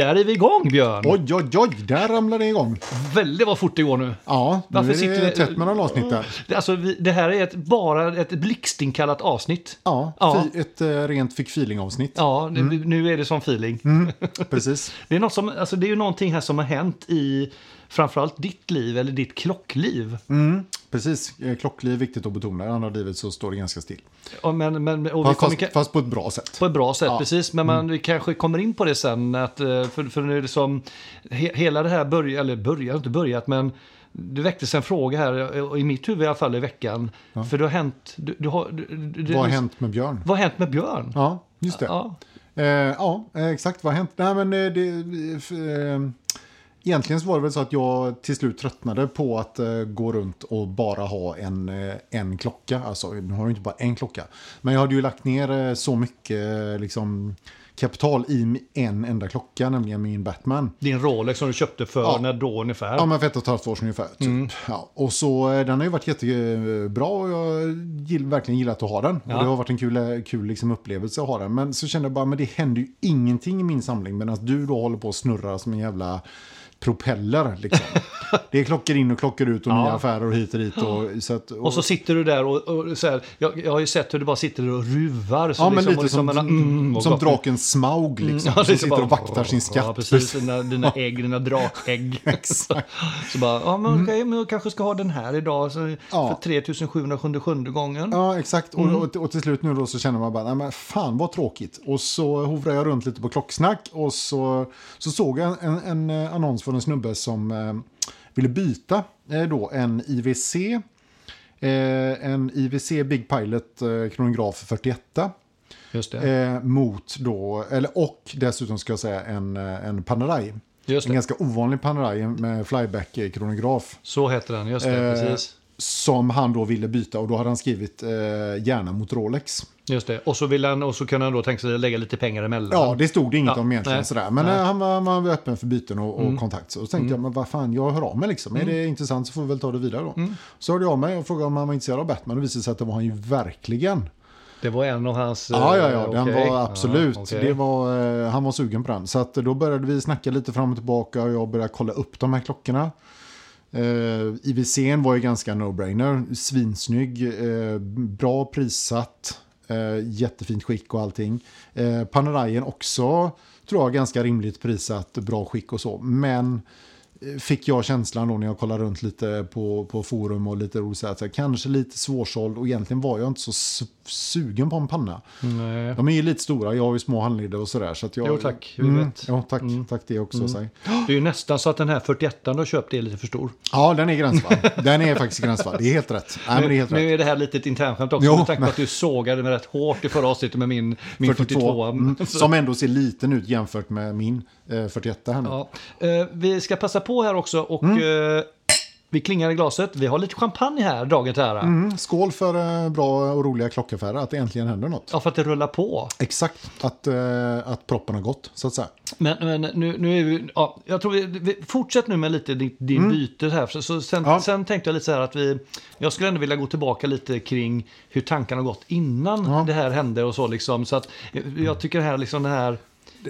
Där är vi igång Björn! Oj, oj, oj, där ramlade det igång. Väldigt vad fort det går nu. Ja, nu Varför är sitter det vi- tätt mellan avsnitten. Det- Alltså, det här är ett, bara ett blixtinkallat avsnitt. Ja, Ja. Ett eh, rent fick feeling-avsnitt. Ja, det, nu är det som feeling. Precis. Det, är något som, alltså, det är ju någonting här som har hänt i framförallt ditt liv, eller ditt klockliv. Mm, precis. Eh, Klockliv är viktigt att betona. I andra livet så står det ganska still. Ja, men, men, Fast, kommer, fast, på ett bra sätt. På ett bra sätt, Ja. precis. Men man, vi kanske kommer in på det sen. Att, eh, för, för nu är det som, he, hela det här börjar, eller börjar inte börjat, men det väcktes en fråga här, och i mitt huvud i alla fall i veckan. För det har hänt... Du, du har, du, Vad har hänt med Björn? Vad har hänt med Björn? Ja, just det. Ja. Eh, ja, eh, exakt. Vad har hänt? Nej, men eh, det... Eh, egentligen så var det väl så att jag till slut tröttnade på att eh, gå runt och bara ha en, eh, en klocka. Alltså, nu har jag inte bara en klocka. Men jag hade ju lagt ner eh, så mycket eh, liksom, kapital i en enda klocka, nämligen min Batman. Din Rolex som du köpte för Ja. när då ungefär? Ja, men för ett och ett halvt år sedan ungefär. Typ. Ja, och så eh, den har ju varit jättebra och jag gill, verkligen gillat att ha den. Ja. Och det har varit en kul, kul liksom upplevelse att ha den. Men så kände jag bara, men det händer ju ingenting i min samling. Medan du då håller på att snurra som en jävla propeller. Liksom. det är klockor in och klockor ut och Ja. nya affärer och hit och dit. Och, så att, och, Och så sitter du där och, och så här, jag, jag har ju sett hur du bara sitter och ruvar. Så ja, men liksom, lite och liksom, som, men, mm, som draken Smaug liksom. Ja, som lite sitter bara- och vaktar sin skatt. Ja, precis. Dina, dina ägg, dina drakägg. Exakt. så bara, ja men okej, men jag kanske ska ha den här idag. Så, Ja. För 3777 gången. Ja, exakt. Mm. Och, och, till slut nu då så känner man bara, nej men fan vad tråkigt. Och så hovrar jag runt lite på klocksnack och så, så såg jag en, en, eh, annons för en snubbe som eh, ville byta eh, då en IWC, eh, en IWC Big Pilot eh, kronograf 41 Just det. eh, mot då, eller och dessutom ska jag säga en, en Panerai. En ganska ovanlig Panerai med flyback eh, kronograf. Så heter den, just det. Precis. Som han då ville byta och då hade han skrivit eh, gärna mot Rolex. Just det. Och så, vill han, och så kunde han då tänka sig att lägga lite pengar emellan. Ja, det stod det inget Ja, om egentligen. nej, sådär. Men nej. Mm. eh, han var, han var öppen för byten och, och kontakt. Så tänkte jag, men vad fan, jag hör av mig liksom. Är det intressant så får vi väl ta det vidare då. Mm. Så hörde jag av mig och frågade om han var intresserad av Batman. Och det visade sig att det var han ju verkligen. Det var en av hans... Ja, ja, eh, ja, den okej. var absolut. Ja, okej. det var, eh, han var sugen på den. Så att då började vi snacka lite fram och tillbaka och jag började kolla upp de här klockorna. Eh, uh, IWCn var ju ganska no-brainer. Svinsnygg, uh, bra prissatt, uh, jättefint skick och allting. Uh, Panerajen också, tror jag, ganska rimligt prissatt, bra skick och så. Men fick jag känslan då när jag kollade runt lite på, på forum och lite roligt att jag kanske lite svårsåld och egentligen var jag inte så su- sugen på en panna. Nej. De är ju lite stora, jag har ju små handleder och sådär. Så att jag, Jo, tack, vi Mm, vet. ja, tack, tack det också. säg. Det är ju nästan så att den här 41 du har köpt är lite för stor. Ja, den är gränsfall. den är faktiskt gränsfall. Det är helt rätt. Nej, men det är helt nu är det här lite ett internskämt också. Jo, med tanke på att du sågade mig rätt hårt i förra avsnittet med min, min 42. Mm, Så- som ändå ser liten ut jämfört med min eh, 41 här nu. Ja. Eh, vi ska passa på här också och Mm. eh, vi klingar i glaset. Vi har lite champagne här, dagen till ära. Mm, skål för eh, bra och roliga klockaffärer, att det äntligen händer något. Ja, för att det rullar på. Exakt, att, eh, att proppen har gått, så att säga. Men, men nu, nu är vi, ja, jag tror vi, vi fortsätt nu med lite din, din byte här. Så, så sen, Mm. Ja. sen tänkte jag lite så här att vi, jag skulle ändå vilja gå tillbaka lite kring hur tankarna har gått innan Ja. det här hände och så liksom. Så att jag tycker det här liksom det här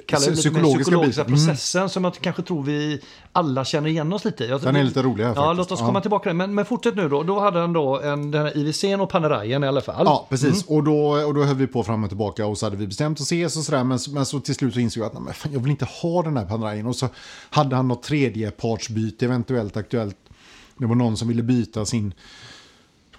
kallar det psykologiska psykologiska. Mm. processen som jag kanske tror vi alla känner igen oss lite i. Den är lite rolig här Ja, låt oss Ja. komma tillbaka till. Men, men fortsätt nu då. Då hade han då en, den här IWCn och Panerajen i alla fall. Ja, precis. Och, då, och då höll vi på fram och tillbaka och så hade vi bestämt att ses och sådär. Men, men så till slut så insåg jag att nej, fan, jag vill inte ha den här Panerajen. Och så hade han något tredjepartsbyte eventuellt aktuellt. Det var någon som ville byta sin...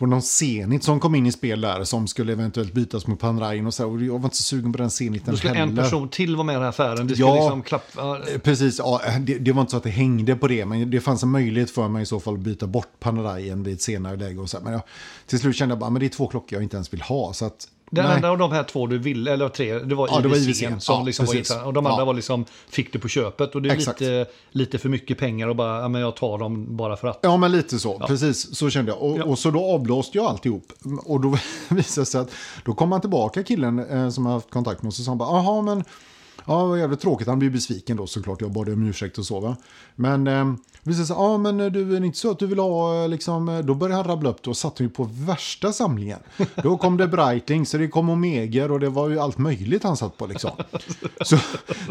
Var någon Zenit som kom in i spel där som skulle eventuellt bytas mot Panerajen och så. Och jag var inte så sugen på den Zeniten Då skulle en person till vara med i den här affären. Det Ja. liksom klappa... Eh, Precis, ja, det, det var inte så att det hängde på det, men det fanns en möjlighet för mig i så fall att byta bort Panerajen vid ett senare läge. Och så. Men jag, till slut kände jag bara, men det är två klockor jag inte ens vill ha. Så att, Den nej. enda av de här två du ville, eller tre, det var Ja, det var IWC. som Ja, liksom var precis. intressant. Och de andra Ja. var liksom, fick du på köpet. Och det är Exakt. lite, lite för mycket pengar och bara, ja men jag tar dem bara för att. Ja, men lite så. Precis, så kände jag. Och, Ja. och så då avblåste jag alltihop. Och då visade det sig att då kom han tillbaka, killen eh, som jag har haft kontakt med, och så sa han bara, jaha, men Ja, det var jävligt tråkigt. Han blev besviken då såklart. Jag bad om ursäkt och så. Va? Men eh, vi säger så ja men du är det inte så att du vill ha liksom, eh, då började han rabbla upp. Då satt vi på värsta samlingen. Då kom det Breitling, så det kom Omeger och det var ju allt möjligt han satt på liksom. Så,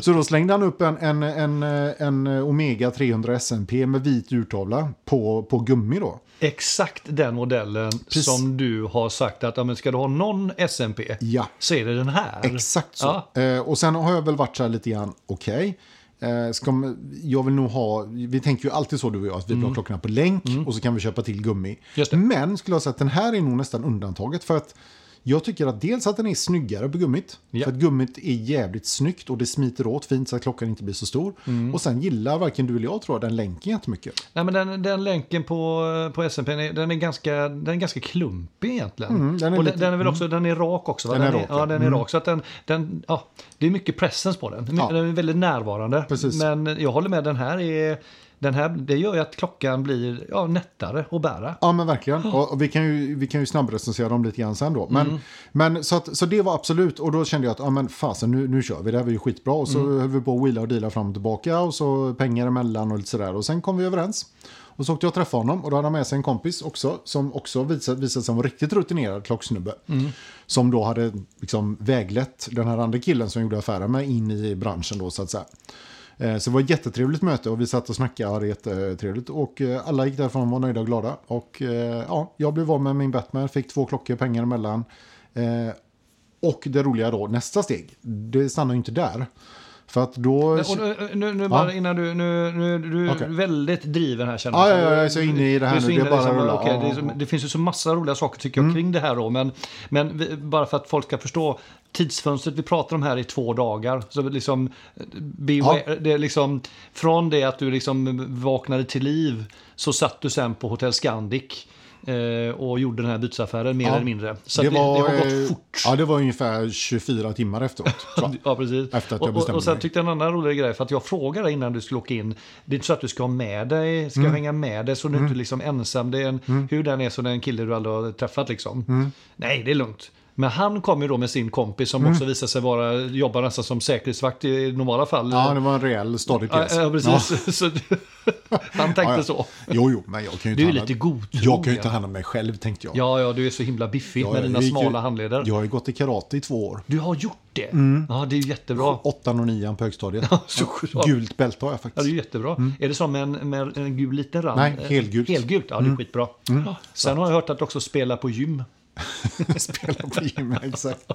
så då slängde han upp en, en, en, en Omega 300 SMP med vit urtavla på, på gummi då. Exakt den modellen Precis. som du har sagt att ja, men ska du ha någon SMP Ja. så är det den här. Exakt så. Ja. Eh, och sen har jag väl varit så här lite grann, okej. Eh, ska man- jag vill nog ha, vi tänker ju alltid så du och jag, att vi vill ha klockorna på länk och så kan vi köpa till gummi. Mm. Men skulle jag säga att den här är nog nästan undantaget för att jag tycker att dels att den är snyggare på gummit. Ja. För att gummit är jävligt snyggt och det smiter åt fint så att klockan inte blir så stor. Mm. Och sen gillar varken du eller jag tror jag den länken jättemycket. Nej, men den, den länken på, på SMP den är, ganska, den är ganska klumpig egentligen. Mm, den är och lite- den, den är väl också den är rak också? Va? Den är rak, ja. den är rak. Så att den, den, ja, det är mycket presence på den. Den är väldigt närvarande. Precis. Men jag håller med, den här är... Den här, det gör ju att klockan blir ja, nättare att bära. Ja men verkligen. Och, och vi kan ju, vi kan ju snabbrecensera dem lite grann sen då. Men, Mm. men så, att, så det var absolut. Och då kände jag att ja, men fasen nu, nu kör vi. Det här var ju skitbra. Och så Mm. höll vi på att wheela och deala fram och tillbaka. Och så pengar emellan och lite sådär. Och sen kom vi överens. Och så åkte jag och träffade honom. Och då hade han med sig en kompis också. Som också visade, visade sig vara riktigt rutinerad klocksnubbe. Mm. Som då hade liksom väglett den här andra killen som gjorde affären med in i branschen då så att säga. Eh, så det var ett jättetrevligt möte och vi satt och snackade och hade jättetrevligt. Och eh, alla gick därifrån och var nöjda och glada. Och eh, ja, jag blev av med min Batman, fick två klockor, pengar emellan. Och det roliga då, nästa steg, det stannar ju inte där. För att då... Och nu, nu, nu bara innan du, nu, nu du är Okej. väldigt driven här känner Ja, jag. ja, ja, jag är så inne i det här är nu, det är bara liksom, rulla. okej, det, är Ja. det finns ju så massa roliga saker tycker jag kring det här då. Men, men vi, bara för att folk ska förstå. Tidsfönstret vi pratar om här i två dagar. Så liksom, beware, det är liksom, från det att du liksom vaknade till liv så satt du sen på Hotell Scandic. Eh, och gjorde den här bytesaffären mer Ja. eller mindre. Så det, det, har eh, gått fort. Ja, det var ungefär 24 timmar efteråt. jag. Ja, precis. Efter att jag och, och, bestämde och sen mig. tyckte jag en annan rolig grej, för att jag frågade innan du skulle åka in. Det är inte så att du ska ha med dig, ska Mm. hänga med dig så du inte liksom ensam. Det är en, Hur den är så det är en kille du aldrig har träffat liksom. Mm. Nej, det är lugnt. Men han kom ju då med sin kompis som också visade sig vara, jobbar nästan som säkerhetsvakt i normala fall. Ja, det var en rejäl stadig Ja, pjäs. ja, precis. Så, han tänkte Ja, ja. så. Jo, jo, men jag kan ju Du är lite godtrogen. Jag kan ju ta hand om mig själv, tänkte jag. Ja, ja, du är så himla biffig Ja, med dina gick smala handleder. Jag har ju gått i karate i två år. Du har gjort det? Ja, det är ju jättebra. Åttan och nian på högstadiet. så- så- Gult bälte har jag Ja, faktiskt. det är jättebra. Är det som en, med en gul liten rand? Nej, helgult. Helgult, ja det är skitbra. Ja. Sen har jag hört att också spelar på gym. Spelar på gym, exakt.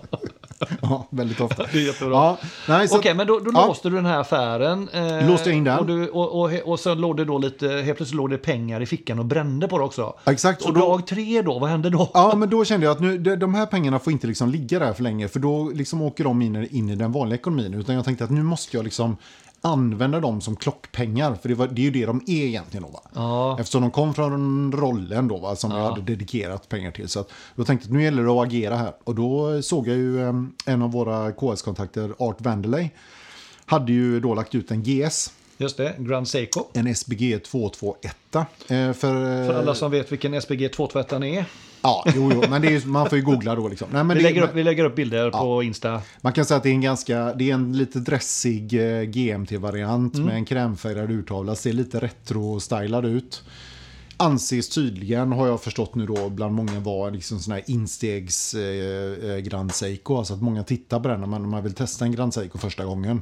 ja, väldigt ofta. Det är jättebra. Ja, nej, så Okej, men då, då ja. låste du den här affären. Eh, Låste jag in den. Och, du, och, och, och sen låg det då lite, helt plötsligt låg det pengar i fickan och brände på det också. Exakt, Så och då- dag tre då, vad hände då? Ja, men då kände jag att nu, de, här pengarna får inte liksom ligga där för länge. För då liksom åker de in, in i den vanliga ekonomin. Utan jag tänkte att nu måste jag liksom använda dem som klockpengar. För det, var, det är ju det de är egentligen då va? Ja. Eftersom de kom från rollen då va? Som jag hade dedikerat pengar till. Så att, då tänkte jag att nu gäller det att agera här. Och då såg jag ju em, en av våra KS-kontakter, Art Vanderley. Hade ju då lagt ut en GS. Just det, Grand Seiko. En SBG 221. Eh, för, För alla som vet vilken SPG 221 är. Ja, jo, jo, men ju- man får ju googla då liksom. Nej, men Vi det, lägger, upp, vi lägger upp bilder på Insta. Man kan säga att det är en ganska, det är en lite dressig eh, GMT-variant Mm. med en krämfärgad urtavla. Ser lite retro-stylad ut. Anses tydligen, har jag förstått nu då, bland många vara liksom sån här instegs eh, eh, Grand Seiko. Alltså att många tittar på den när man, när man vill testa en Grand Seiko första gången.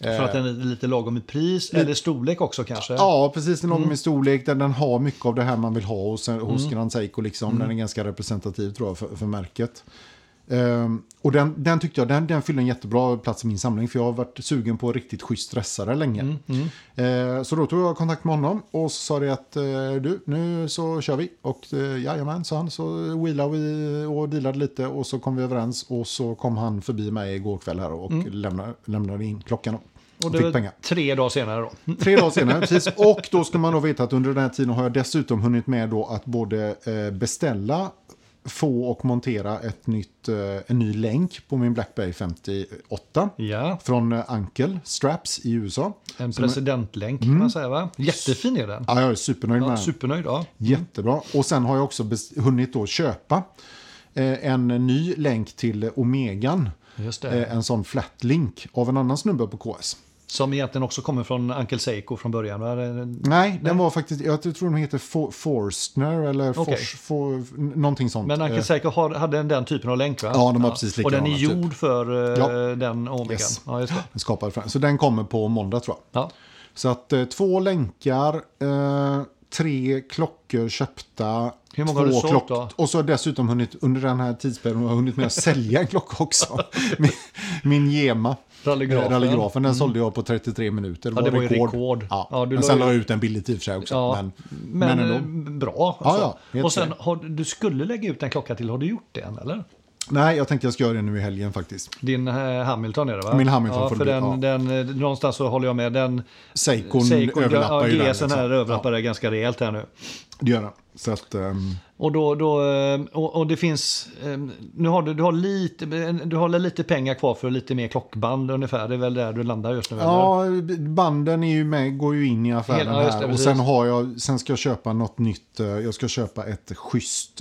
För att den är lite lagom i pris, eller storlek också kanske. Ja, precis. Den Mm. lagom i storlek. Den, den har mycket av det här man vill ha hos, hos Grand Seiko. Liksom. Mm. Den är ganska representativ tror jag för, för märket. Ehm, och den, den tyckte jag, den, den fyller en jättebra plats i min samling. För jag har varit sugen på riktigt schysst dressare länge. Mm, Ehm, så då tog jag kontakt med honom och så sa det att eh, du, nu så kör vi. Och uh, jajamän, sa han. Så wheelade vi och dealade lite och så kom vi överens. Och så kom han förbi mig igår kväll här och lämnade, lämnade in klockan. Och, Mm. det fick var pengar. tre dagar senare då. Tre dagar senare, precis. Och då ska man då veta att under den här tiden har jag dessutom hunnit med då att både eh, beställa, få och montera ett nytt, eh, en ny länk på min Blackberry 58. Ja, Från eh, Uncle Straps i USA. en presidentlänk kan man säga va? Jättefin är den. Ja, jag är supernöjd med Ja, den. supernöjd, ja. Jättebra. Och sen har jag också hunnit då köpa eh, en ny länk till Omegan. Just det. En sån flat link av en annan snubbe på KS. Som egentligen också kommer från Uncle Seiko från början. va? Nej, den var faktiskt, jag tror den heter For, Forstner eller. Fors, for, någonting sånt. Men Uncle Eh, Seiko har- hade den typen av länk va? Ja, de har precis Och den är likadana, typ. gjord för eh, Ja. den Omegan. Yes. Ja, just det. den skapade för, så den kommer på måndag tror jag. Ja. Så att eh, två länkar, eh, tre klockor köpta. Hur många två har du sålt klock- då? Och så har jag dessutom hunnit, under den här tidsperioden, har jag hunnit med att sälja en klocka också. min, min Gema. Rallygrafen. Eh, Rallygrafen, den sålde jag på 33 minuter. Ja, det var ju rekord. Ja. Ja, du men sen la jag ut en billigt i och för sig också. Ja, Men, men, men eh, ändå. bra. Ja, ja, helt och sen har, du skulle lägga ut en klocka till. Har du gjort det än eller? Nej, jag tänkte jag ska göra det nu i helgen faktiskt. Din eh, Hamilton är det va? Min Hamilton ja, för det bli, den, den, eh, Någonstans så håller jag med. Den Seikon Seiko, överlappar ja, ju den. GSen här överlappar det ganska rejält här nu. Det gör den. Så att, ehm, Och, då, då, eh, och, och det finns, eh, nu har du, du, har lite, du har lite pengar kvar för lite mer klockband ungefär. Det är väl där du landar just nu? eller? Ja, banden är ju med, går ju in i affären Hela- ja, här. det, och sen, har jag, sen ska jag köpa något nytt. Jag ska köpa ett schysst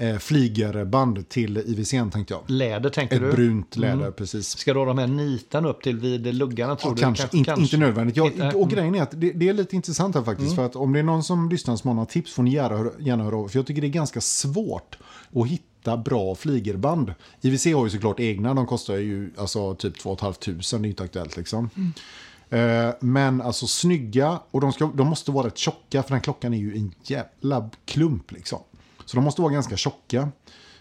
eh, flygerband till IWCn tänkte jag. Läder tänker Ett du? brunt läder, precis. Ska du ha de här nitarna upp till vid luggarna tror Ja, du? kanske, inte, inte nödvändigt. Jag, Inte- och grejen är att det, det är lite intressant här faktiskt. För att om det är någon som lyssnar som har några tips får ni gärna, gärna höra av. För jag tycker det är ganska svårt att hitta bra flygerband. IWC har ju såklart egna. De kostar ju alltså typ 2 500. Det är inte aktuellt liksom. Eh, Men alltså snygga och de, ska, de måste vara rätt tjocka för den klockan är ju en jävla klump liksom. Så de måste vara ganska tjocka.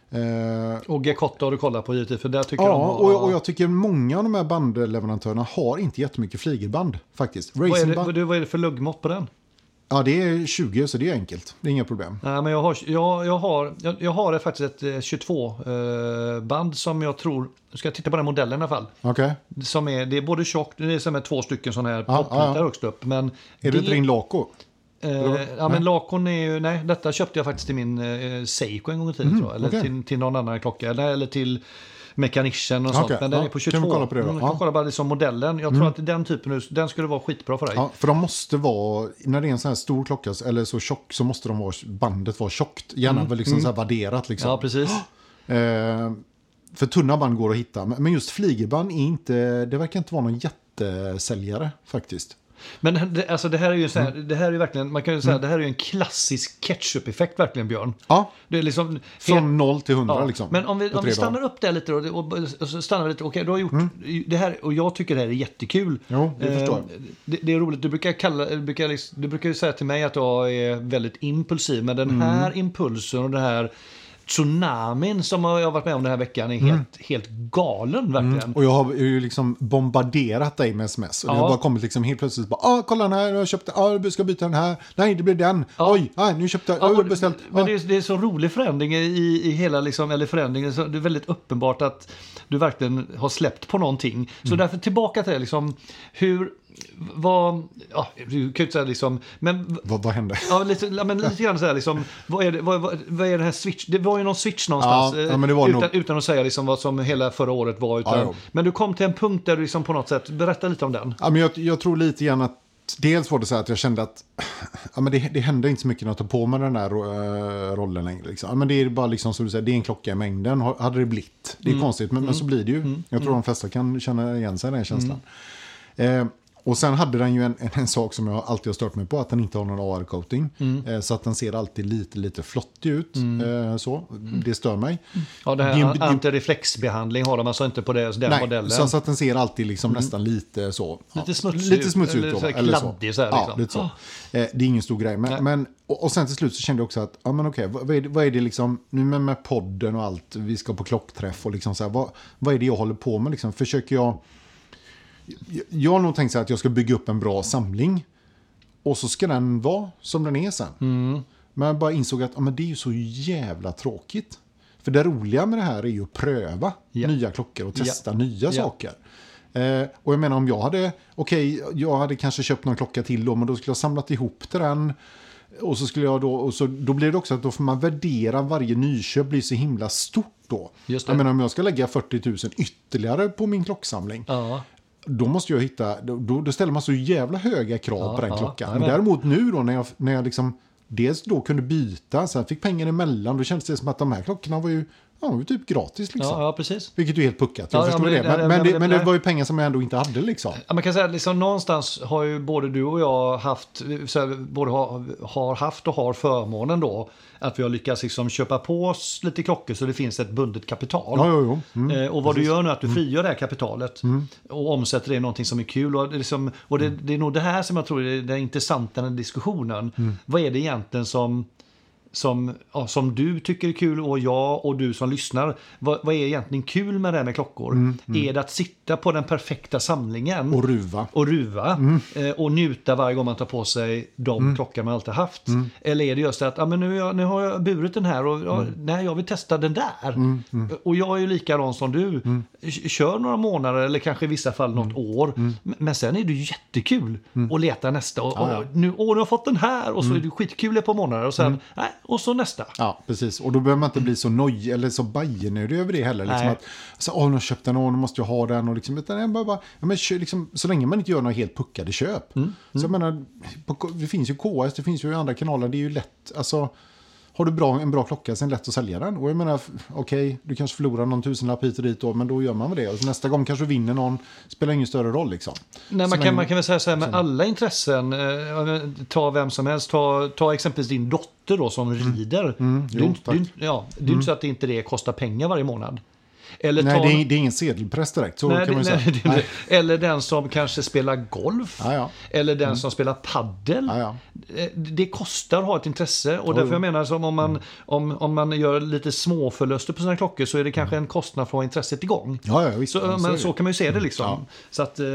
Eh, Och Gekotto har du kollat på givetvis, för där tycker Ja, de... och, och jag tycker många av de här bandleverantörerna har inte jättemycket flygerband faktiskt. vad, är det, vad, är det för luggmått på den? ja det är 20 så det är enkelt. Det är inga problem. Nej, men jag har, jag, jag har, jag, jag har faktiskt ett 22-band som jag tror... Nu ska jag titta på den modellen i alla fall. Okej. Som är, det är både tjockt, det är som är två stycken sådana här ja, ja. högst upp. Men Är det ett Ring Laco? Eh, ja, men Lakon är ju, nej, detta köpte jag faktiskt till min eh, Seiko en gång i tiden tror jag. Eller okej. till, till någon annan klocka. Eller, eller till Mechanischen och sånt. Okej, Men den ja, är på kan 22. vi kolla på det då? Mm, kan Ja. kolla bara liksom modellen. Jag tror att den typen, den skulle vara skitbra för dig. Ja, för de måste vara, när det är en sån här stor klocka eller så tjock så måste de vara, bandet vara tjockt. Gärna väl liksom så här värderat liksom. Ja, precis. Eh, för tunna band går att hitta. Men just flygerband är inte, det verkar inte vara någon jättesäljare faktiskt. Men det, alltså, det här är ju så här, Mm. det här är verkligen, man kan ju säga, det här är ju en klassisk ketchup-effekt verkligen Björn. Ja, Det är liksom... från 0 till 100 Ja, liksom. Men om vi, om vi stannar upp där lite då, och, och stannar lite. Okej, du har gjort det här och jag tycker det här är jättekul. Mm. Jo, det förstår jag. det, det är roligt. Du brukar, kalla, du, brukar, liksom- du brukar ju säga till mig att jag är väldigt impulsiv. Men den Mm. här impulsen och den här tsunamin som jag har varit med om den här veckan är helt, helt galen verkligen. Och jag har ju liksom bombarderat dig med sms. Och det Ja. har bara kommit liksom helt plötsligt bara, ah, kolla den här, jag har köpt den, ah, du ska byta den här, nej det blir den, Ja. oj, ah, nu köpte jag, Ja, jag har och- beställt. Men ah. det är, det är så rolig förändring i, i hela, liksom, eller förändringen, så det är väldigt uppenbart att du verkligen har släppt på någonting. Så Mm. därför tillbaka till det, liksom, hur, vad, ja, du kan ju inte säga liksom, men Vad, vad hände? Ja, lite, men lite grann så här liksom, vad är, det, vad, vad, vad är den här switch? Det var ju någon switch någonstans. Ja, eh, ja, det var utan, nog- utan att säga liksom vad som hela förra året var. Utan, Ja, men du kom till en punkt där du liksom på något sätt, berätta lite om den. Ja, men jag, jag tror lite grann att dels var det så här att jag kände att ja, men det, det hände inte så mycket när jag tog på mig den där eh, rollen längre. Liksom. Ja, men det är bara liksom som du säger, det är en klocka i mängden, hade det blivit. Det är Mm. konstigt, men, men så blir det ju. Jag tror de flesta kan känna igen sig i den känslan. Eh, och sen hade den ju en, en, en sak som jag alltid har stört mig på, att den inte har någon AR-coating. Mm. Eh, så att den ser alltid lite, lite flottig ut. Eh, så. Det stör mig. Ja, det här gim- antireflexbehandling har de alltså inte på det, den Nej, modellen. så, så att den ser alltid liksom nästan lite så. Lite smutsig Lite ut, smutsig eller ut. då, så eller kladdig så här, Ja, liksom. lite så. Eh, det är ingen stor grej. Men, men, och, och sen till slut så kände jag också att, ja men okej, vad, vad, är det, vad är det liksom, nu med, med podden och allt, vi ska på klockträff och liksom så här, vad, vad är det jag håller på med liksom? Försöker jag, jag, har nog tänkt så att jag ska bygga upp en bra samling. Och så ska den vara som den är sen. Mm. Men jag bara insåg att ja, men det är ju så jävla tråkigt. För det roliga med det här är ju att pröva Ja. nya klockor och testa nya Ja. saker. Eh, och jag menar om jag hade, okej, jag hade kanske köpt någon klocka till då, men då skulle jag samlat ihop till den. Och så skulle jag då, och så, då blir det också att då får man värdera varje nyköp blir så himla stort då. Just det. Jag menar om jag ska lägga 40 000 ytterligare på min klocksamling. Ja. Då måste jag hitta, då, då ställer man så jävla höga krav Ja, på den ja, klockan. Men däremot nu då när jag, när jag liksom dels då kunde byta, sen fick pengar emellan, då kändes det som att de här klockorna var ju, ja, typ gratis liksom. Ja, ja, precis. Vilket är helt puckat, jag Ja, ja, förstår men det. det- Men, det- men, det- det, det- men det det- var ju pengar som jag ändå inte hade liksom. Ja, man kan säga liksom någonstans har ju både du och jag haft, så här, både har, har haft och har förmånen då att vi har lyckats liksom köpa på oss lite klockor så det finns ett bundet kapital. Ja, jo, jo. Mm. Eh, och vad du gör nu är att du frigör det här kapitalet och omsätter det i någonting som är kul. Och, det, är liksom, och det, det är nog det här som jag tror är det intressanta den diskussionen. Vad är det egentligen som, som, ja, som du tycker är kul och jag och du som lyssnar. Vad, vad är egentligen kul med det här med klockor? Är det att sitta på den perfekta samlingen? Och ruva. och ruva eh, och njuta varje gång man tar på sig de klockor man alltid haft? Eller är det just att ah, men nu, jag, nu har jag burit den här och ja, nej, jag vill testa den där. Och jag är ju likadan som du. Kör några månader eller kanske i vissa fall något år. Men sen är det ju jättekul att leta nästa. Och, Ja, ja. och, nu, åh, nu har jag fått den här och så är det skitkul ett par månader och sen, nej, och så nästa. Ja, precis. Och då behöver man inte bli så noj eller så bajenödig över det heller. Liksom Nej. att, så, åh, nu har jag köpt den, åh, nu måste jag ha den. Och liksom, utan jag bara, bara, ja, men, liksom, så länge man inte gör några helt puckade köp. Mm, Så jag menar, på, det finns ju KS, det finns ju andra kanaler, det är ju lätt. Alltså, har du bra, en bra klocka så är det lätt att sälja den. Och jag menar, okej, du kanske förlorar någon tusenlapp hit och dit då, men då gör man väl det. Och nästa gång kanske du vinner någon, spelar ingen större roll liksom. Nej, Så man, kan, länge- man kan väl säga så här med alla intressen. Eh, ta vem som helst. Ta, ta exempelvis din dotter då som rider. är Mm. Jo, inte- tack. inte- ja, det är inte så att inte det kostar pengar varje månad. Eller Nej, ta, det är, det är ingen sedelpress direkt, så nej, kan man nej, säga. Nej. eller den som kanske spelar golf. Ja, ja. Eller den som spelar paddel. Ja. Eh, Det kostar att ha ett intresse och därför jag menar som om man, om, om man gör lite småförluster på sina klockor så är det kanske en kostnad för att ha intresset igång. Ja, ja, visst. Så, men så kan man ju se det liksom. Ja. Så att, eh,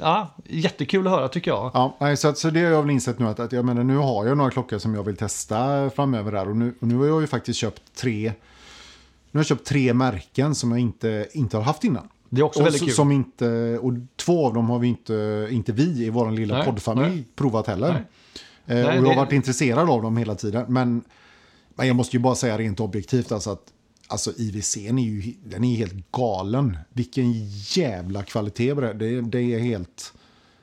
ja, jättekul att höra tycker jag. Ja, nej, så, att, så det har jag väl insett nu att, att jag menar, nu har jag några klockor som jag vill testa framöver där och nu, och nu har jag ju faktiskt köpt tre nu har jag köpt tre märken som jag inte, inte har haft innan. Det är också och väldigt kul. Som inte, och två av dem har vi inte, inte vi i vår lilla Nej, poddfamilj nej. provat heller. Nej. Eh, Nej, och jag har det- varit intresserad av dem hela tiden. Men, men jag måste ju bara säga rent objektivt alltså att alltså IWC är ju, den är helt galen. Vilken jävla kvalitet på det. det. Det är helt...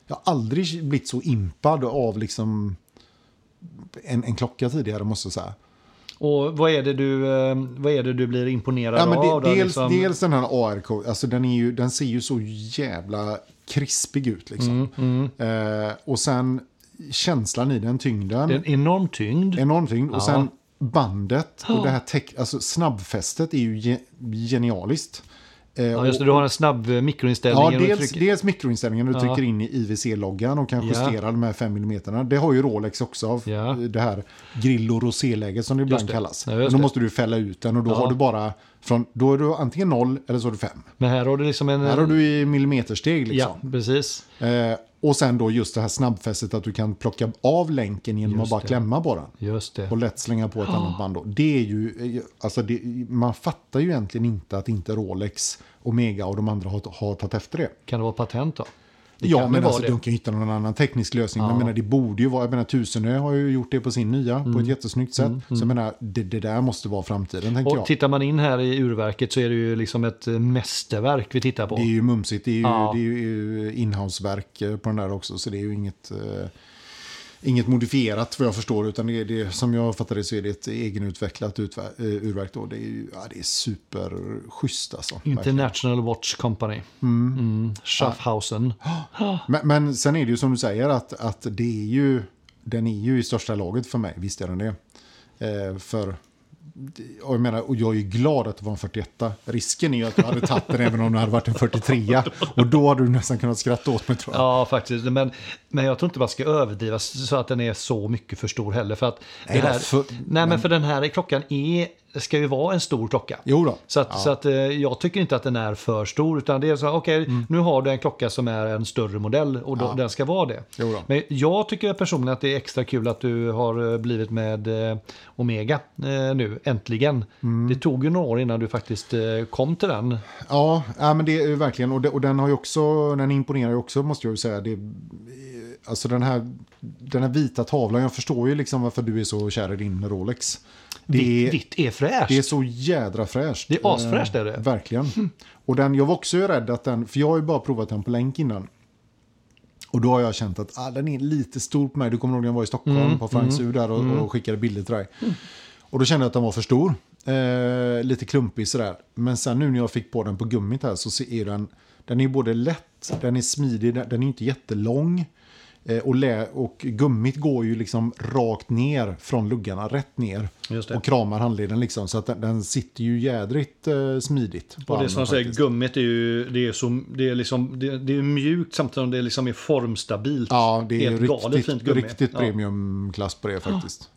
Jag har aldrig blivit så impad av liksom en, en klocka tidigare måste jag säga. Och vad är det du, eh, vad är det du blir imponerad Ja, men av? det, då, dels, liksom? dels den här ARK, alltså den, är ju, den ser ju så jävla krispig ut liksom. Mm, Eh, och sen känslan i den, tyngden, Det är en enorm tyngd. enorm tyngd. Och Ja. sen bandet och det här tech, alltså snabbfästet är ju ge, genialiskt. Eh, Ja, just det, du har en snabb eh, mikroinställning. Ja, dels, trycker- dels mikroinställningen du Ja. trycker in i IWC-loggan och kan Ja. justera de här 5 mm. Det har ju Rolex också av Ja. det här grill och roséläget som det ibland det. kallas. Ja, Men då måste du fälla ut den och då Ja. har du bara från, då är du antingen 0 eller så är du 5. Men här har du liksom en... Här har du i millimetersteg liksom. Ja, precis. Eh, och sen då just det här snabbfästet att du kan plocka av länken genom Just att bara det. klämma på den. Just det. Och lätt slänga på ett annat band då. Det är ju, alltså det, man fattar ju egentligen inte att inte Rolex, Omega och de andra har, har tagit efter det. Kan det vara patent då? Det ja, men alltså de kan ju hitta någon annan teknisk lösning. Men Ja. jag menar, det borde ju vara, jag menar Tusenö har ju gjort det på sin nya på Mm. ett jättesnyggt sätt. Så jag menar, det, det där måste vara framtiden tänker Och jag. tittar man in här i urverket så är det ju liksom ett eh, mästerverk vi tittar på. Det är ju mumsigt, det är ju, Ja. ju inhouseverk eh, på den där också. Så det är ju inget, eh, inget modifierat vad jag förstår. Utan det det, som jag fattar det så är det ett egenutvecklat utver, eh, urverk. Då. Det är, ja, det är superschysst alltså. verkligen. International Watch Company. Mm. Schaffhausen. Men, men sen är det ju som du säger att, att det är ju, den är ju i största laget för mig. Visst är den det. Eh, för, och jag, menar, och jag är glad att det var en 41. Risken är ju att du hade tagit den även om det hade varit en 43. Och då hade du nästan kunnat skratta åt mig tror jag. Ja, faktiskt. Men, men jag tror inte man ska överdriva så att den är så mycket för stor heller. För att Nej, det här, för- nej, men för den här klockan är, ska ju vara en stor klocka. Jo då. Så, att, Ja. så att, eh, jag tycker inte att den är för stor. Utan det är så okej, Mm. nu har du en klocka som är en större modell och då, den ska vara det. Jo då. Men jag tycker personligen att det är extra kul att du har eh, blivit med eh, Omega nu, äntligen. Mm. Det tog ju några år innan du faktiskt kom till den. Ja, ja men det är verkligen. Och, det, och den har ju också, den imponerar ju också måste jag ju säga. Det, alltså den här, den här vita tavlan, jag förstår ju liksom varför du är så kär i din Rolex. Det Vitt, är, vitt är fräscht. det är så jädra fräscht. Det är asfräscht, Eh, är det. Verkligen. Och den, jag var också rädd att den, för jag har ju bara provat den på länk innan. Och då har jag känt att ah, den är lite stor på mig. Du kommer ihåg när jag var i Stockholm Mm, på Franks U där och, och skickade bilder till dig. Och då kände jag att den var för stor. eh, lite klumpig sådär. Men sen nu när jag fick på den på gummit här så är den, den är både lätt, den är smidig, den den är inte jättelång. Eh, och, och gummit går ju liksom rakt ner från luggarna, rätt ner. Och kramar handleden liksom. Så att den, den sitter ju jädrigt eh, smidigt. Och det som jag säger, gummit är ju det är så, det är liksom, det, det är mjukt samtidigt som det liksom är formstabilt. Ja, det är Helt galet riktigt, fint gummi. riktigt premiumklass på det faktiskt.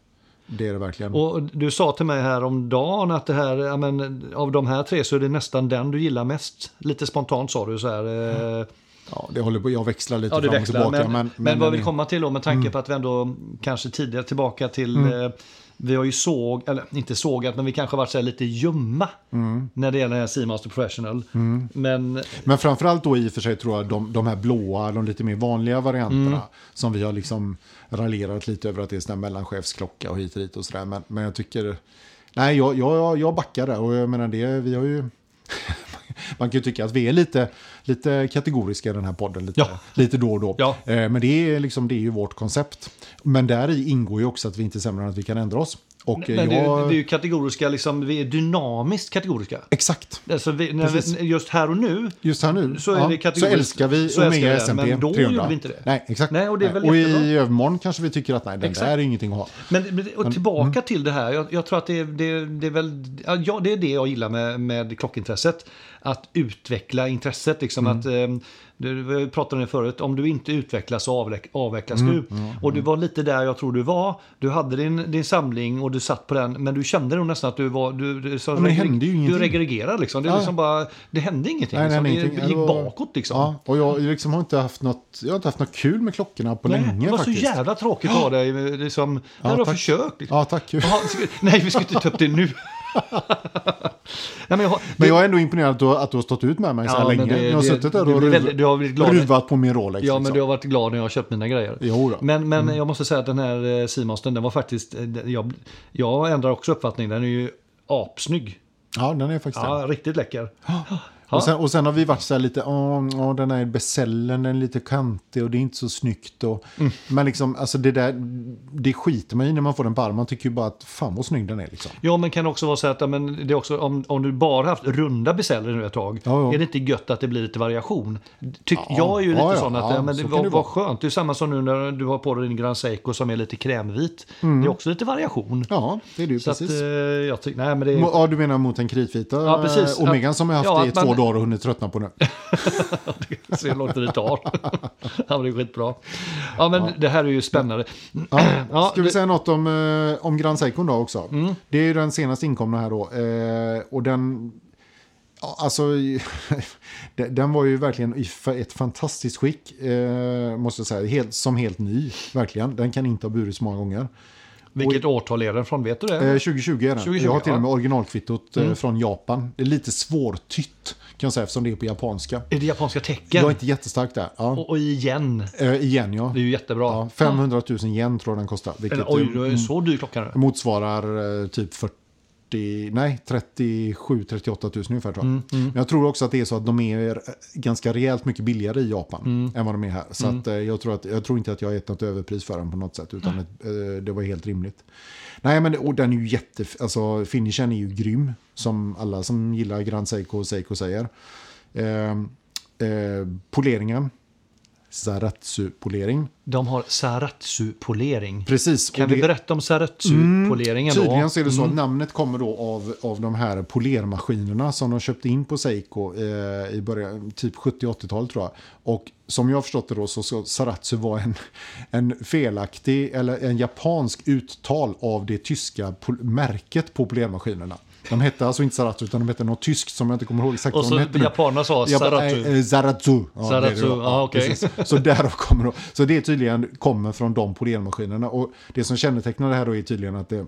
Det är det verkligen. Och du sa till mig här om dagen att det här, ja, men, av de här tre så är det nästan den du gillar mest. Lite spontant sa du så här. eh, ja, det håller på, jag växlar lite Ja, fram och växlar. tillbaka. Men, men, den vad vi kommer till då med tanke på att vi ändå kanske tidigare tillbaka till eh, vi har ju såg, eller inte sågat, men vi kanske varit så lite ljumma när det gäller Seamaster Professional. Men Men framförallt då i och för sig tror jag de, de här blåa, de lite mer vanliga varianterna. Mm. Som vi har liksom raljerat lite över att det är sån här mellanchefsklocka och hit och dit och sådär. Men, men jag tycker, nej jag, jag, jag backar där och jag menar det, vi har ju... Man kan ju tycka att vi är lite, lite kategoriska i den här podden, lite, Ja. lite då och då. Ja. Eh, Men det är, liksom, det är ju vårt koncept. Men där i ingår ju också att vi inte är sämre än att vi kan ändra oss. Och men det, jag... det är ju kategoriska, liksom, vi är dynamiskt kategoriska. Exakt. Alltså vi, vi, just här och nu Just här nu Så är ja, det så älskar vi Så älskar Omega det, SMP men då 300. gjorde vi inte det. Nej, exakt. Nej, och det är väl och jättebra. i övermorgon kanske vi tycker att nej, den Exakt. där är ingenting att ha. Men, och tillbaka till det här. Jag, jag tror att det, är- det, det är väl ja, det är det jag gillar med, med klockintresset. Att utveckla intresset. Liksom att, eh, du, pratade om det förut. Om du inte utvecklas så avveck, avvecklas du. Och du var lite där jag tror du var. Du hade din, din samling och du satt på den. Men du kände nog nästan att du var... Du, du, så men det hände ju du ingenting. regregerade liksom. Det, Ja. liksom bara, det hände ingenting. Nej, nej, liksom. nej, det, ingenting. det gick var- bakåt liksom. Ja, och jag liksom har inte haft något, jag har inte haft något kul med klockorna på Nej, länge det var faktiskt. så jävla tråkigt att ha dig. Liksom, ja, du har försökt. Liksom. Ja, tack. Ska, nej, vi ska inte ta upp det nu. nej, men jag, har- Men jag är ändå imponerad att du, att du har stått ut med mig så här Ja, men länge. det- jag har det- suttit där du och väldigt- ruvat på min Rolex. Ja, men liksom. du har varit glad när jag har köpt mina grejer. Jo då. Men, men jag måste säga att den här eh, Seamastern, den var faktiskt... eh, Jag, jag ändrar också uppfattning. Den är ju apsnygg. Ja, den är faktiskt Ja, det. riktigt läcker. Och, sen, och sen har vi varit så här lite, åh, åh, den här besällen, den är lite kantig och det är inte så snyggt. Och, Mm. Men liksom, alltså det där, det skiter man i när man får den armen. Man tycker ju bara att fan vad snygg den är liksom. Ja, men kan också vara så att ja, men det är också, om, om du bara haft runda besäller nu ett tag, Ja, ja. är det inte gött att det blir lite variation? Tyck, Ja, jag är ju lite ja, ja, sån att ja, ja, men det så var, det var skönt. Det är samma som nu när du har på dig din Grand Seiko som är lite krämvit. Det är också lite variation. Mm. Ja, det är det ju så att, precis. eh, jag tycker, nej men det är... Ja, du menar mot en kritvita Ja, precis. eh, Omegan som jag haft Ja, i två dagar och hunnit tröttna på nu. Se hur långt det tar. ja, det är skitbra. Ja, men det här är ju spännande. Ja. Ja, Ska vi det- säga något om, eh, om Grand Seiko då också? Mm. Det är ju den senaste inkomna här då. Eh, och den... Ja, alltså, den var ju verkligen i ett fantastiskt skick, eh, måste jag säga. Helt, som helt ny, verkligen. Den kan inte ha burit så många gånger. Vilket årtal är den från? Vet du det? Eh, 2020 är den. 2020, jag har till och med originalkvittot eh, från Japan. Det är lite svårtytt, kan jag säga, eftersom det är på japanska. Är det japanska tecken? Jag är inte jättestark där. Ja. och, och igen. Eh, igen, ja. Det är ju jättebra. ja. 500 000 yen tror jag den kostar. Vilket Eller, oj, eh, det är så dyr klocka nu. motsvarar eh, typ 40, nej 37-38 000 ungefär tror jag. Mm, Men jag tror också att det är så att de är ganska rejält mycket billigare i Japan Mm. än vad de är här. Så att, eh, jag, tror att, jag tror inte att jag har gett något överpris för den på något sätt, utan ett, eh, det var helt rimligt. Nej, men och den är ju jätte, alltså finishen är ju grym, som alla som gillar Grand Seiko och Seiko säger. Eh, eh, poleringen, Zaratsu-polering. De har Saratsu-polering. Precis. Kan vi det- Mm, berätta om Saratsu-poleringen då? Tydligen så är det så att namnet kommer då av, av de här polermaskinerna som de köpte in på Seiko eh, i början, typ 70-80-tal tror jag. Och som jag har förstått det då så ska Saratsu vara en, en felaktig eller en japansk uttal av det tyska märket på polermaskinerna. De hette alltså inte Saratsu utan de hette något tyskt som jag inte kommer ihåg exakt Och vad så de hette. nu. japanerna sa Ja, Saratsu. eh. Ja, det det okej. precis. Så därav kommer då. Så det är tydligen kommer från de polermaskinerna. Och det som kännetecknar det här då är tydligen att det,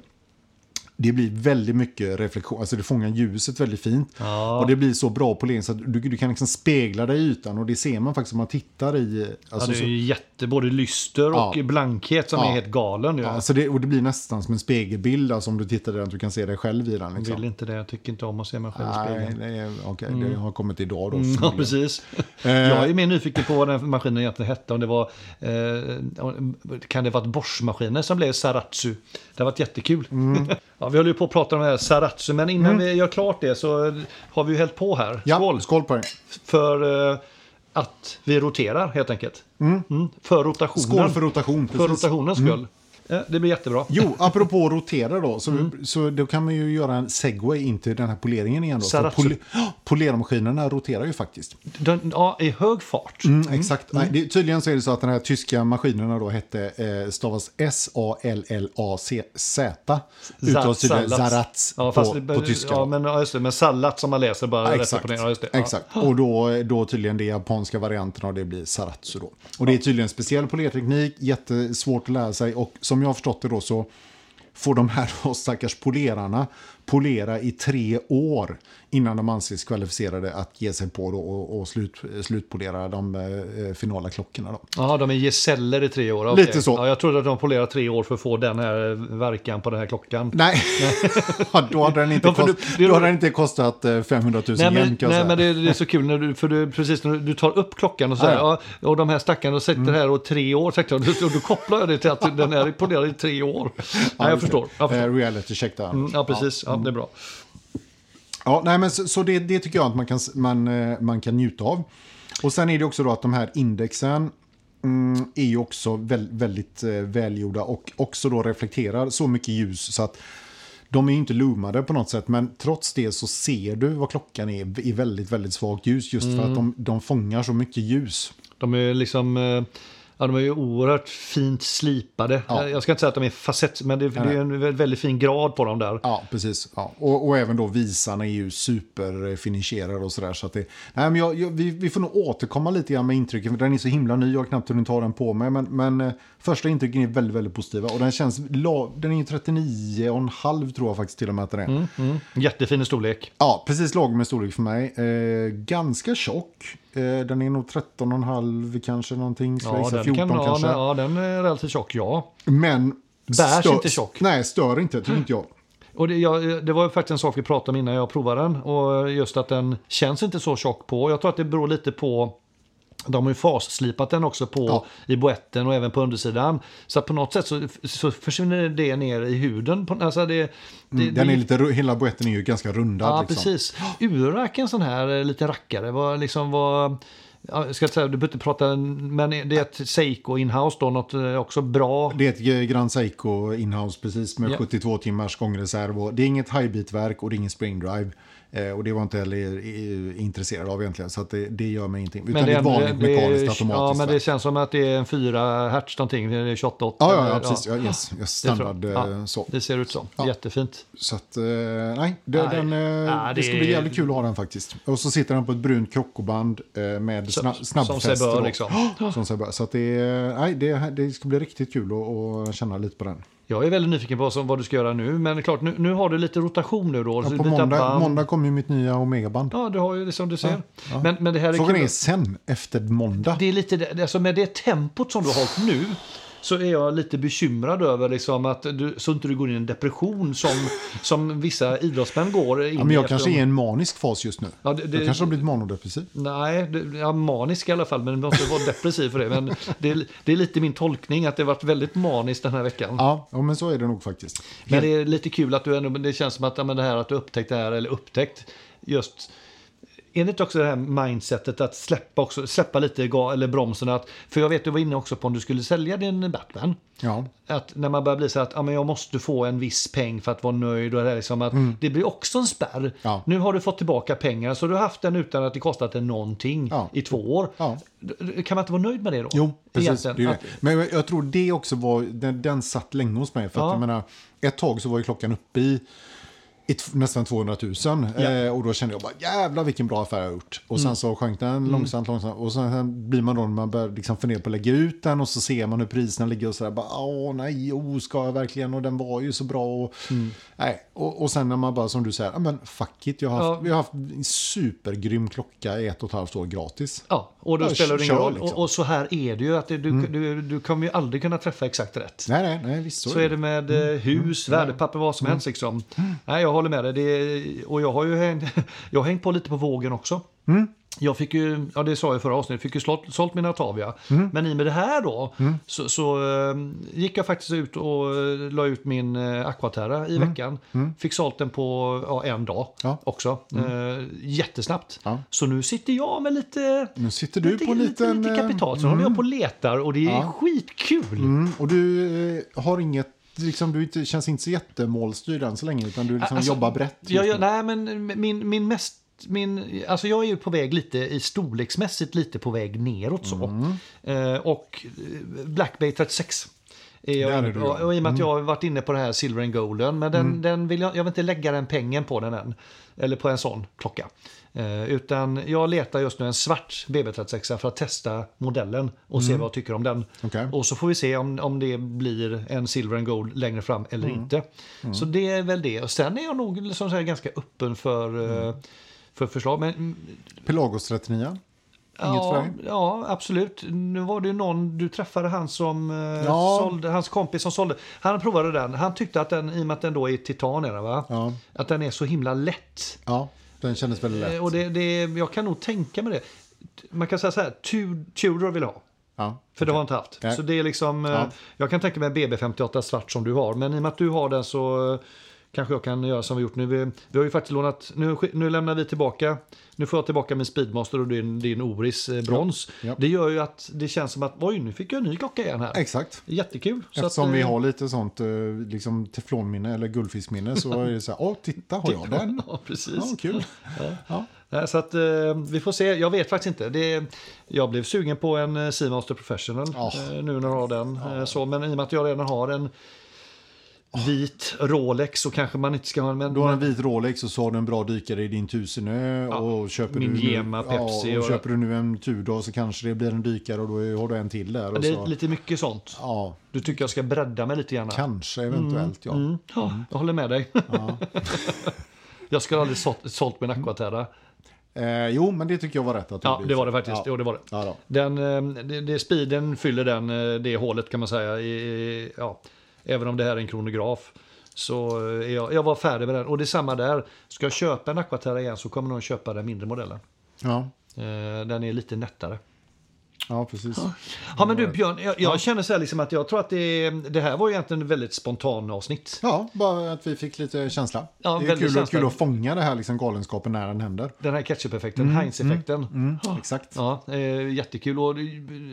det blir väldigt mycket reflektion, alltså det fångar ljuset väldigt fint. Ja. Och det blir så bra polering så att du, du kan liksom spegla dig i ytan och det ser man faktiskt om man tittar i... Ja, Alltså, det är så, ju jätte, både lyster och Ja. blankhet som Ja. är helt galen. ja, så det, och det blir nästan som en spegelbild, alltså om du tittar där att du kan se dig själv i den. Jag Liksom. vill inte det, jag tycker inte om att se mig själv i Nej, spegeln. det, är, okej, det har kommit idag då. Mm, Ja, precis. Eh. Jag är mer nyfiken på vad den maskinen egentligen hette. Om det var, eh, kan det vara Bosch-maskiner som blev Saratsu? Det har varit jättekul. Mm. Vi håller ju på att prata om det här Saratsu, men innan vi gör klart det så har vi ju hällt på här. Ja, Skål! skål på dig. För eh, att vi roterar helt enkelt. Mm. För rotationen. Skål för rotation. För Precis. rotationens skull. Det blir jättebra. Jo, apropå rotera då, så, Mm. så då kan man ju göra en segway in till den här poleringen igen. Då, för poli- polermaskinerna roterar ju faktiskt. Den, ja, i hög fart. Mm, exakt. Nej, det, tydligen så är det så att den här tyska maskinerna då hette, eh, stavas S-A-L-L-A-C-Z. Uttalas tydligen. Zaratz Ja, på, det- på tyska. Ja, men, ja, just det, men sallad som man läser bara Ja, exakt. ner. Ja, exakt. Och då, då tydligen det japanska varianten av det blir saratsu då. Och det är tydligen en speciell polerteknik, jättesvårt att lära sig och som jag har förstått det då så får de här stackars polerarna polera i tre år innan de anses kvalificerade att ge sig på och, och slut, slutpolera de eh, finala klockorna. Ja, de är gesäller i tre år. okej. Lite så. Ja, jag trodde att de polerar tre år för att få den här verkan på den här klockan. Nej, Ja, då hade den inte, Ja, kost, du- då hade den inte kostat eh, 500 000 Nej, men, jag nej men det, det är så kul när du, för du, precis när du, tar upp klockan och Mm. ja, och de här stackarna sitter här och tre år, sagt, och, och då kopplar jag det till att den är polerad i tre år. Nej, jag förstår. Jag förstår. Eh, reality check där. Mm, Ja, precis. Ja, det är bra. Ja, nej, men så, så det, det tycker jag att man kan, man, eh, man kan njuta av. Och sen är det också då att de här indexen mm, är ju också väl, väldigt eh, välgjorda och också då reflekterar så mycket ljus så att de är ju inte loomade på något sätt, men trots det så ser du vad klockan är i väldigt, väldigt svagt ljus just för att de, de fångar så mycket ljus. De är liksom... eh, Ja, de är ju oerhört fint slipade. Ja. Jag ska inte säga att de är facett, men det, det är en vä- väldigt fin grad på dem där. Ja, precis. Ja. Och, och även då visarna är ju superfinisherade och sådär. Så att det, nej, men jag, jag, vi, vi får nog återkomma lite grann med intrycken, för den är så himla ny, jag har knappt hunnit ta den på mig. Men, men eh, första intrycken är väldigt, väldigt positiva. Och den känns, den är ju 39,5 tror jag faktiskt till och med att den är. Mm. Jättefin i storlek. Ja, precis lagom med storlek för mig. Eh, ganska tjock. Eh, den är nog 13,5 kanske någonting. Ja, den, 14 kan, ja, kanske. nej, ja, den är relativt tjock, ja. Men... Bärs inte tjock. Nej, stör inte, tycker inte jag. Och det, jag, det var ju faktiskt en sak vi pratade om innan jag provade den. Och just att den känns inte så tjock på. Jag tror att det beror lite på de har ju fasslipat den också på Ja. i boetten och även på undersidan. Så på något sätt så, så försvinner det ner i huden. På, alltså det, det, Mm, Den är lite, hela boetten är ju ganska rundad. Ja, liksom. precis. Urak en sån här eh, lite rackare. Var liksom var, ja, jag ska inte säga, du behöver inte prata, men det är ett Seiko inhouse då, något eh, också bra. Det är ett Grand Seiko inhouse precis med Ja. 72 timmars gångreserv. Det är inget highbeat-verk och det är ingen spring drive. Eh, och det var inte heller intresserad av egentligen. Så att det, det gör mig ingenting. Utan det är ett vanligt mekaniskt Ja, automatiskt men det känns som att det är en 4 hertz någonting. Det är 28 Ja, ja, eller- ja, precis. Ja, yes, yes, standard jag. eh, Ja, så. Det ser ut så. Ja. Jättefint. Så att, eh, nej, det, Nej. den, eh, Ja, det det ska bli jävligt kul att ha den faktiskt. Och så sitter den på ett brunt krockoband med Som- sna, som snabbfäste. sig bör, liksom. Som sig bör. Så att det, nej, det, det ska bli riktigt kul att, att känna lite på den. Jag är väldigt nyfiken på som, vad du ska göra nu. Men klart, nu, nu har du lite rotation nu då. Ja, på måndag, måndag kommer ju mitt nya Omega-band. Ja, du har ju det som du ser. ja. Men, men det här är Frågan kul. är sen, efter måndag. Det är lite, alltså med det tempot som du har hållit nu så är jag lite bekymrad över liksom att du, så inte du går in i en depression som, som vissa idrottsmän går in Ja, men jag kanske efter- är i en manisk fas just nu. Ja, det- det- jag kanske har blivit manodepressiv. Nej, det, ja, manisk i alla fall, men du måste vara depressiv för det. Men det, är- det är lite min tolkning att det har varit väldigt maniskt den här veckan. Ja, ja, men så är det nog faktiskt. Men det är lite kul att du ändå, det känns som att ja, men det här att du upptäckt det här, eller upptäckt just är det inte också det här mindsetet att släppa, också, släppa lite ga, eller bromsen? Att, för jag vet du var inne också på om du skulle sälja din Batman. Ja, Att när man börjar bli så att ja, men jag måste få en viss peng för att vara nöjd. Och det, är liksom att det blir också en spärr. Mm. Ja. Nu har du fått tillbaka pengar så du har haft den utan att det kostat dig någonting Ja. i två år. Ja. Kan man inte vara nöjd med det då? jo, precis. Det det. Men jag, tror det också var, den, den satt länge hos mig. För att Ja. jag menar, ett tag så var ju klockan uppe i i nästan 200 000. Ja. Mm. Eh, och då kände jag bara jävlar vilken bra affär jag har gjort. Och sen så sjönk den långsamt, långsamt. Och sen, blir man då när man börjar liksom fundera på att lägga ut den och så ser man hur priserna ligger och sådär. Bara, Åh nej, oh, ska jag verkligen? Och den var ju så bra. Och, Mm. nej. och, och sen när man bara som du säger, "Ja, men fuck it. Jag har haft, Ja. vi har haft en supergrym klocka i ett och ett halvt år gratis. Ja, och då Ja, spelar det ingen roll. liksom. Och, och så här är det ju. Att du, du, du kommer ju aldrig kunna träffa exakt rätt. Nej, nej, nej, visst Så är det med eh, hus, värdepapper, vad som helst. Liksom. Nej, jag håller med dig. Det och jag har ju hängt, jag har hängt på lite på vågen också. jag fick ju, ja det sa jag i förra avsnittet, fick ju sålt, sålt min Atavia. Mm. Men i och med det här då så, så eh, gick jag faktiskt ut och eh, la ut min uh, Aquaterra i veckan. Fick sålt den på ja, en dag Mm. Ja. också. Eh, jättesnabbt. Ja. Så nu sitter jag med lite, Nu sitter du lite, på lite, liten... lite eh, kapital. Så håller jag på och letar och det är skitkul. Mm, och du eh, har inget, liksom, du inte, känns inte så jättemålstyrd än så länge, utan du liksom Alltså, jobbar brett. just Ja, ja, nu. nej, men min, min mest... Min, alltså jag är ju på väg lite i storleksmässigt lite på väg neråt så. Mm. Eh, och eh, Black Bay 36. Är jag är du. Mm. och, I och med att jag har varit inne på det här Silver and Golden. Men den, den vill jag, jag vill inte lägga den pengen på den än. Eller på en sån klocka. Eh, utan jag letar just nu en svart BB36 för att testa modellen och se vad jag tycker om den. Mm. Okej. Och så får vi se om, om det blir en Silver and Gold längre fram eller Mm. inte. Så det är väl det. Och sen är jag nog som sagt, ganska öppen för, eh, för förslag. Men mm, Pelagos 39. Ja, ja, absolut. Nu var det ju någon, du träffade han som eh, Ja. sålde, hans kompis som sålde. Han provade den. Han tyckte att den, i och med att den då är titan, är den, va? Ja. Att den är så himla lätt. ja, den kändes väldigt lätt. Eh, Och det, det, jag kan nog tänka mig det. Man kan säga så här, Tu- Tudor vill ha. Ja. För det har jag inte haft. Nej. Så det är liksom, eh, Ja. jag kan tänka mig en BB58 svart som du har. Men i och med att du har den så kanske jag kan göra som vi gjort nu. Vi, vi har ju faktiskt lånat, nu, nu lämnar vi tillbaka, nu får jag tillbaka min Speedmaster och din, din Oris eh, brons. Ja. Ja. Det gör ju att det känns som att, oj nu fick jag en ny klocka igen här. Exakt. Jättekul. Så Eftersom att, vi eh, har lite sånt eh, liksom teflonminne eller guldfiskminne så är det så här, åh titta har jag den? Ja, precis. Ja, kul. Ja. Så att vi får se. Jag vet faktiskt inte. Det, jag blev sugen på en Seamaster Professional Ja. nu när jag har den. Så, men i och med att jag redan har en vit Rolex så kanske man inte ska ha en. Du har en vit Rolex och så har du en bra dykare i din Tusenö. och köper min du nu, Gema Pepsi Ja, och och- köper du nu en Tudor så kanske det blir en dykare och då har du en till där. Och det så, är lite mycket sånt. Ja, Du tycker jag ska bredda mig lite grann. kanske eventuellt ja. Mm. Ja, jag håller med dig. jag skulle aldrig sålt, sålt min Aquaterra. Eh, jo, men det tycker jag var rätt att Ja, det var det faktiskt. Ja. Jo, det var det. Ja. Den, eh, det, det, speeden fyller den, eh, det hålet kan man säga. I, ja, även om det här är en kronograf. Så eh, jag, jag var färdig med den. Och det är samma där. Ska jag köpa en Aquaterra igen så kommer nog köpa den mindre modellen. Ja, Eh, Den är lite nättare. Ja, precis. Ja men du Björn, jag, jag känner så här liksom att jag tror att det, det här var egentligen ett väldigt spontan avsnitt. Ja, bara att vi fick lite känsla. Ja, det är väldigt kul, känsla. kul att fånga det här liksom galenskapen när den händer. Den här ketchup-effekten, Heinz-effekten. Mm, exakt. Ja, eh, jättekul. Och,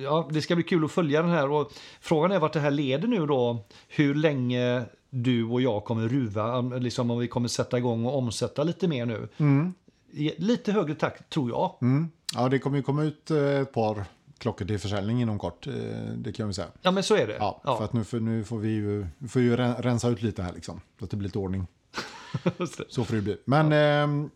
ja, det ska bli kul att följa den här. Och frågan är vart det här leder nu då. Hur länge du och jag kommer ruva. om- Liksom om vi kommer sätta igång och omsätta lite mer nu. I lite högre takt tror jag. Mm. Ja, det kommer ju komma ut eh, ett par klockor till försäljning inom kort. eh, Det kan vi säga. Ja men så är det. Ja, Ja. för att nu, får- nu får vi ju, får ju ren- rensa ut lite här liksom. Så att det blir lite ordning. Det. Så får det bli. Men, ehm,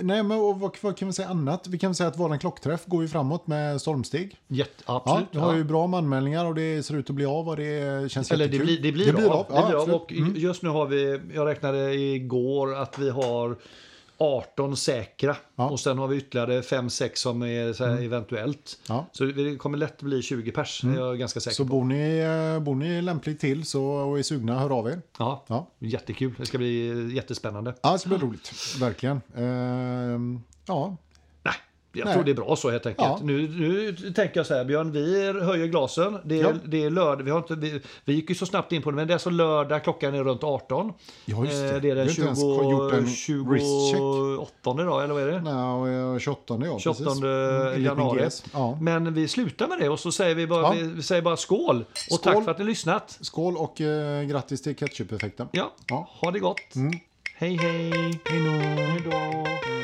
nej, men och vad, vad kan vi säga annat? Vi kan säga att våran klockträff går ju framåt med stormsteg. Jätte, Ja, absolut. vi har ju ja. bra med anmälningar och det ser ut att bli av och det känns Eller det jättekul. blir, det blir det. Blir av. Det Ja, blir av. Och Mm. just nu har vi, jag räknade igår att vi har 18 säkra. Ja. Mm. Och sen har vi ytterligare 5-6 som är så här eventuellt. Ja. Så det kommer lätt bli 20 pers, det är jag ganska säker Så på. bor ni, eh, bor ni lämpligt till så, och är sugna, hör av er. Ja, Ja, jättekul. Det ska bli jättespännande. ja det ska bli roligt. Verkligen. Ehm, ja, jag Nej. tror det är bra så helt enkelt. Ja. Nu, nu tänker jag så här, Björn, vi höjer glasen. Det är, Ja. det är lördag. Vi, har inte, vi, vi gick ju så snabbt in på det, men det är alltså lördag, klockan är runt 18. Ja, just det. Eh, Det är den Vi har inte ens gjort en 20, wristcheck. 28 idag, eller vad är det? Nej, och 28 ja, 28 precis. Mm, januari. Ja. Men vi slutar med det och så säger vi bara, Ja. vi, säger bara skål. Och Skål. tack för att ni lyssnat. Skål och eh, grattis till ketchup-effekten. Ja, Ja. ha det gott. Mm. Hej hej. Hej då.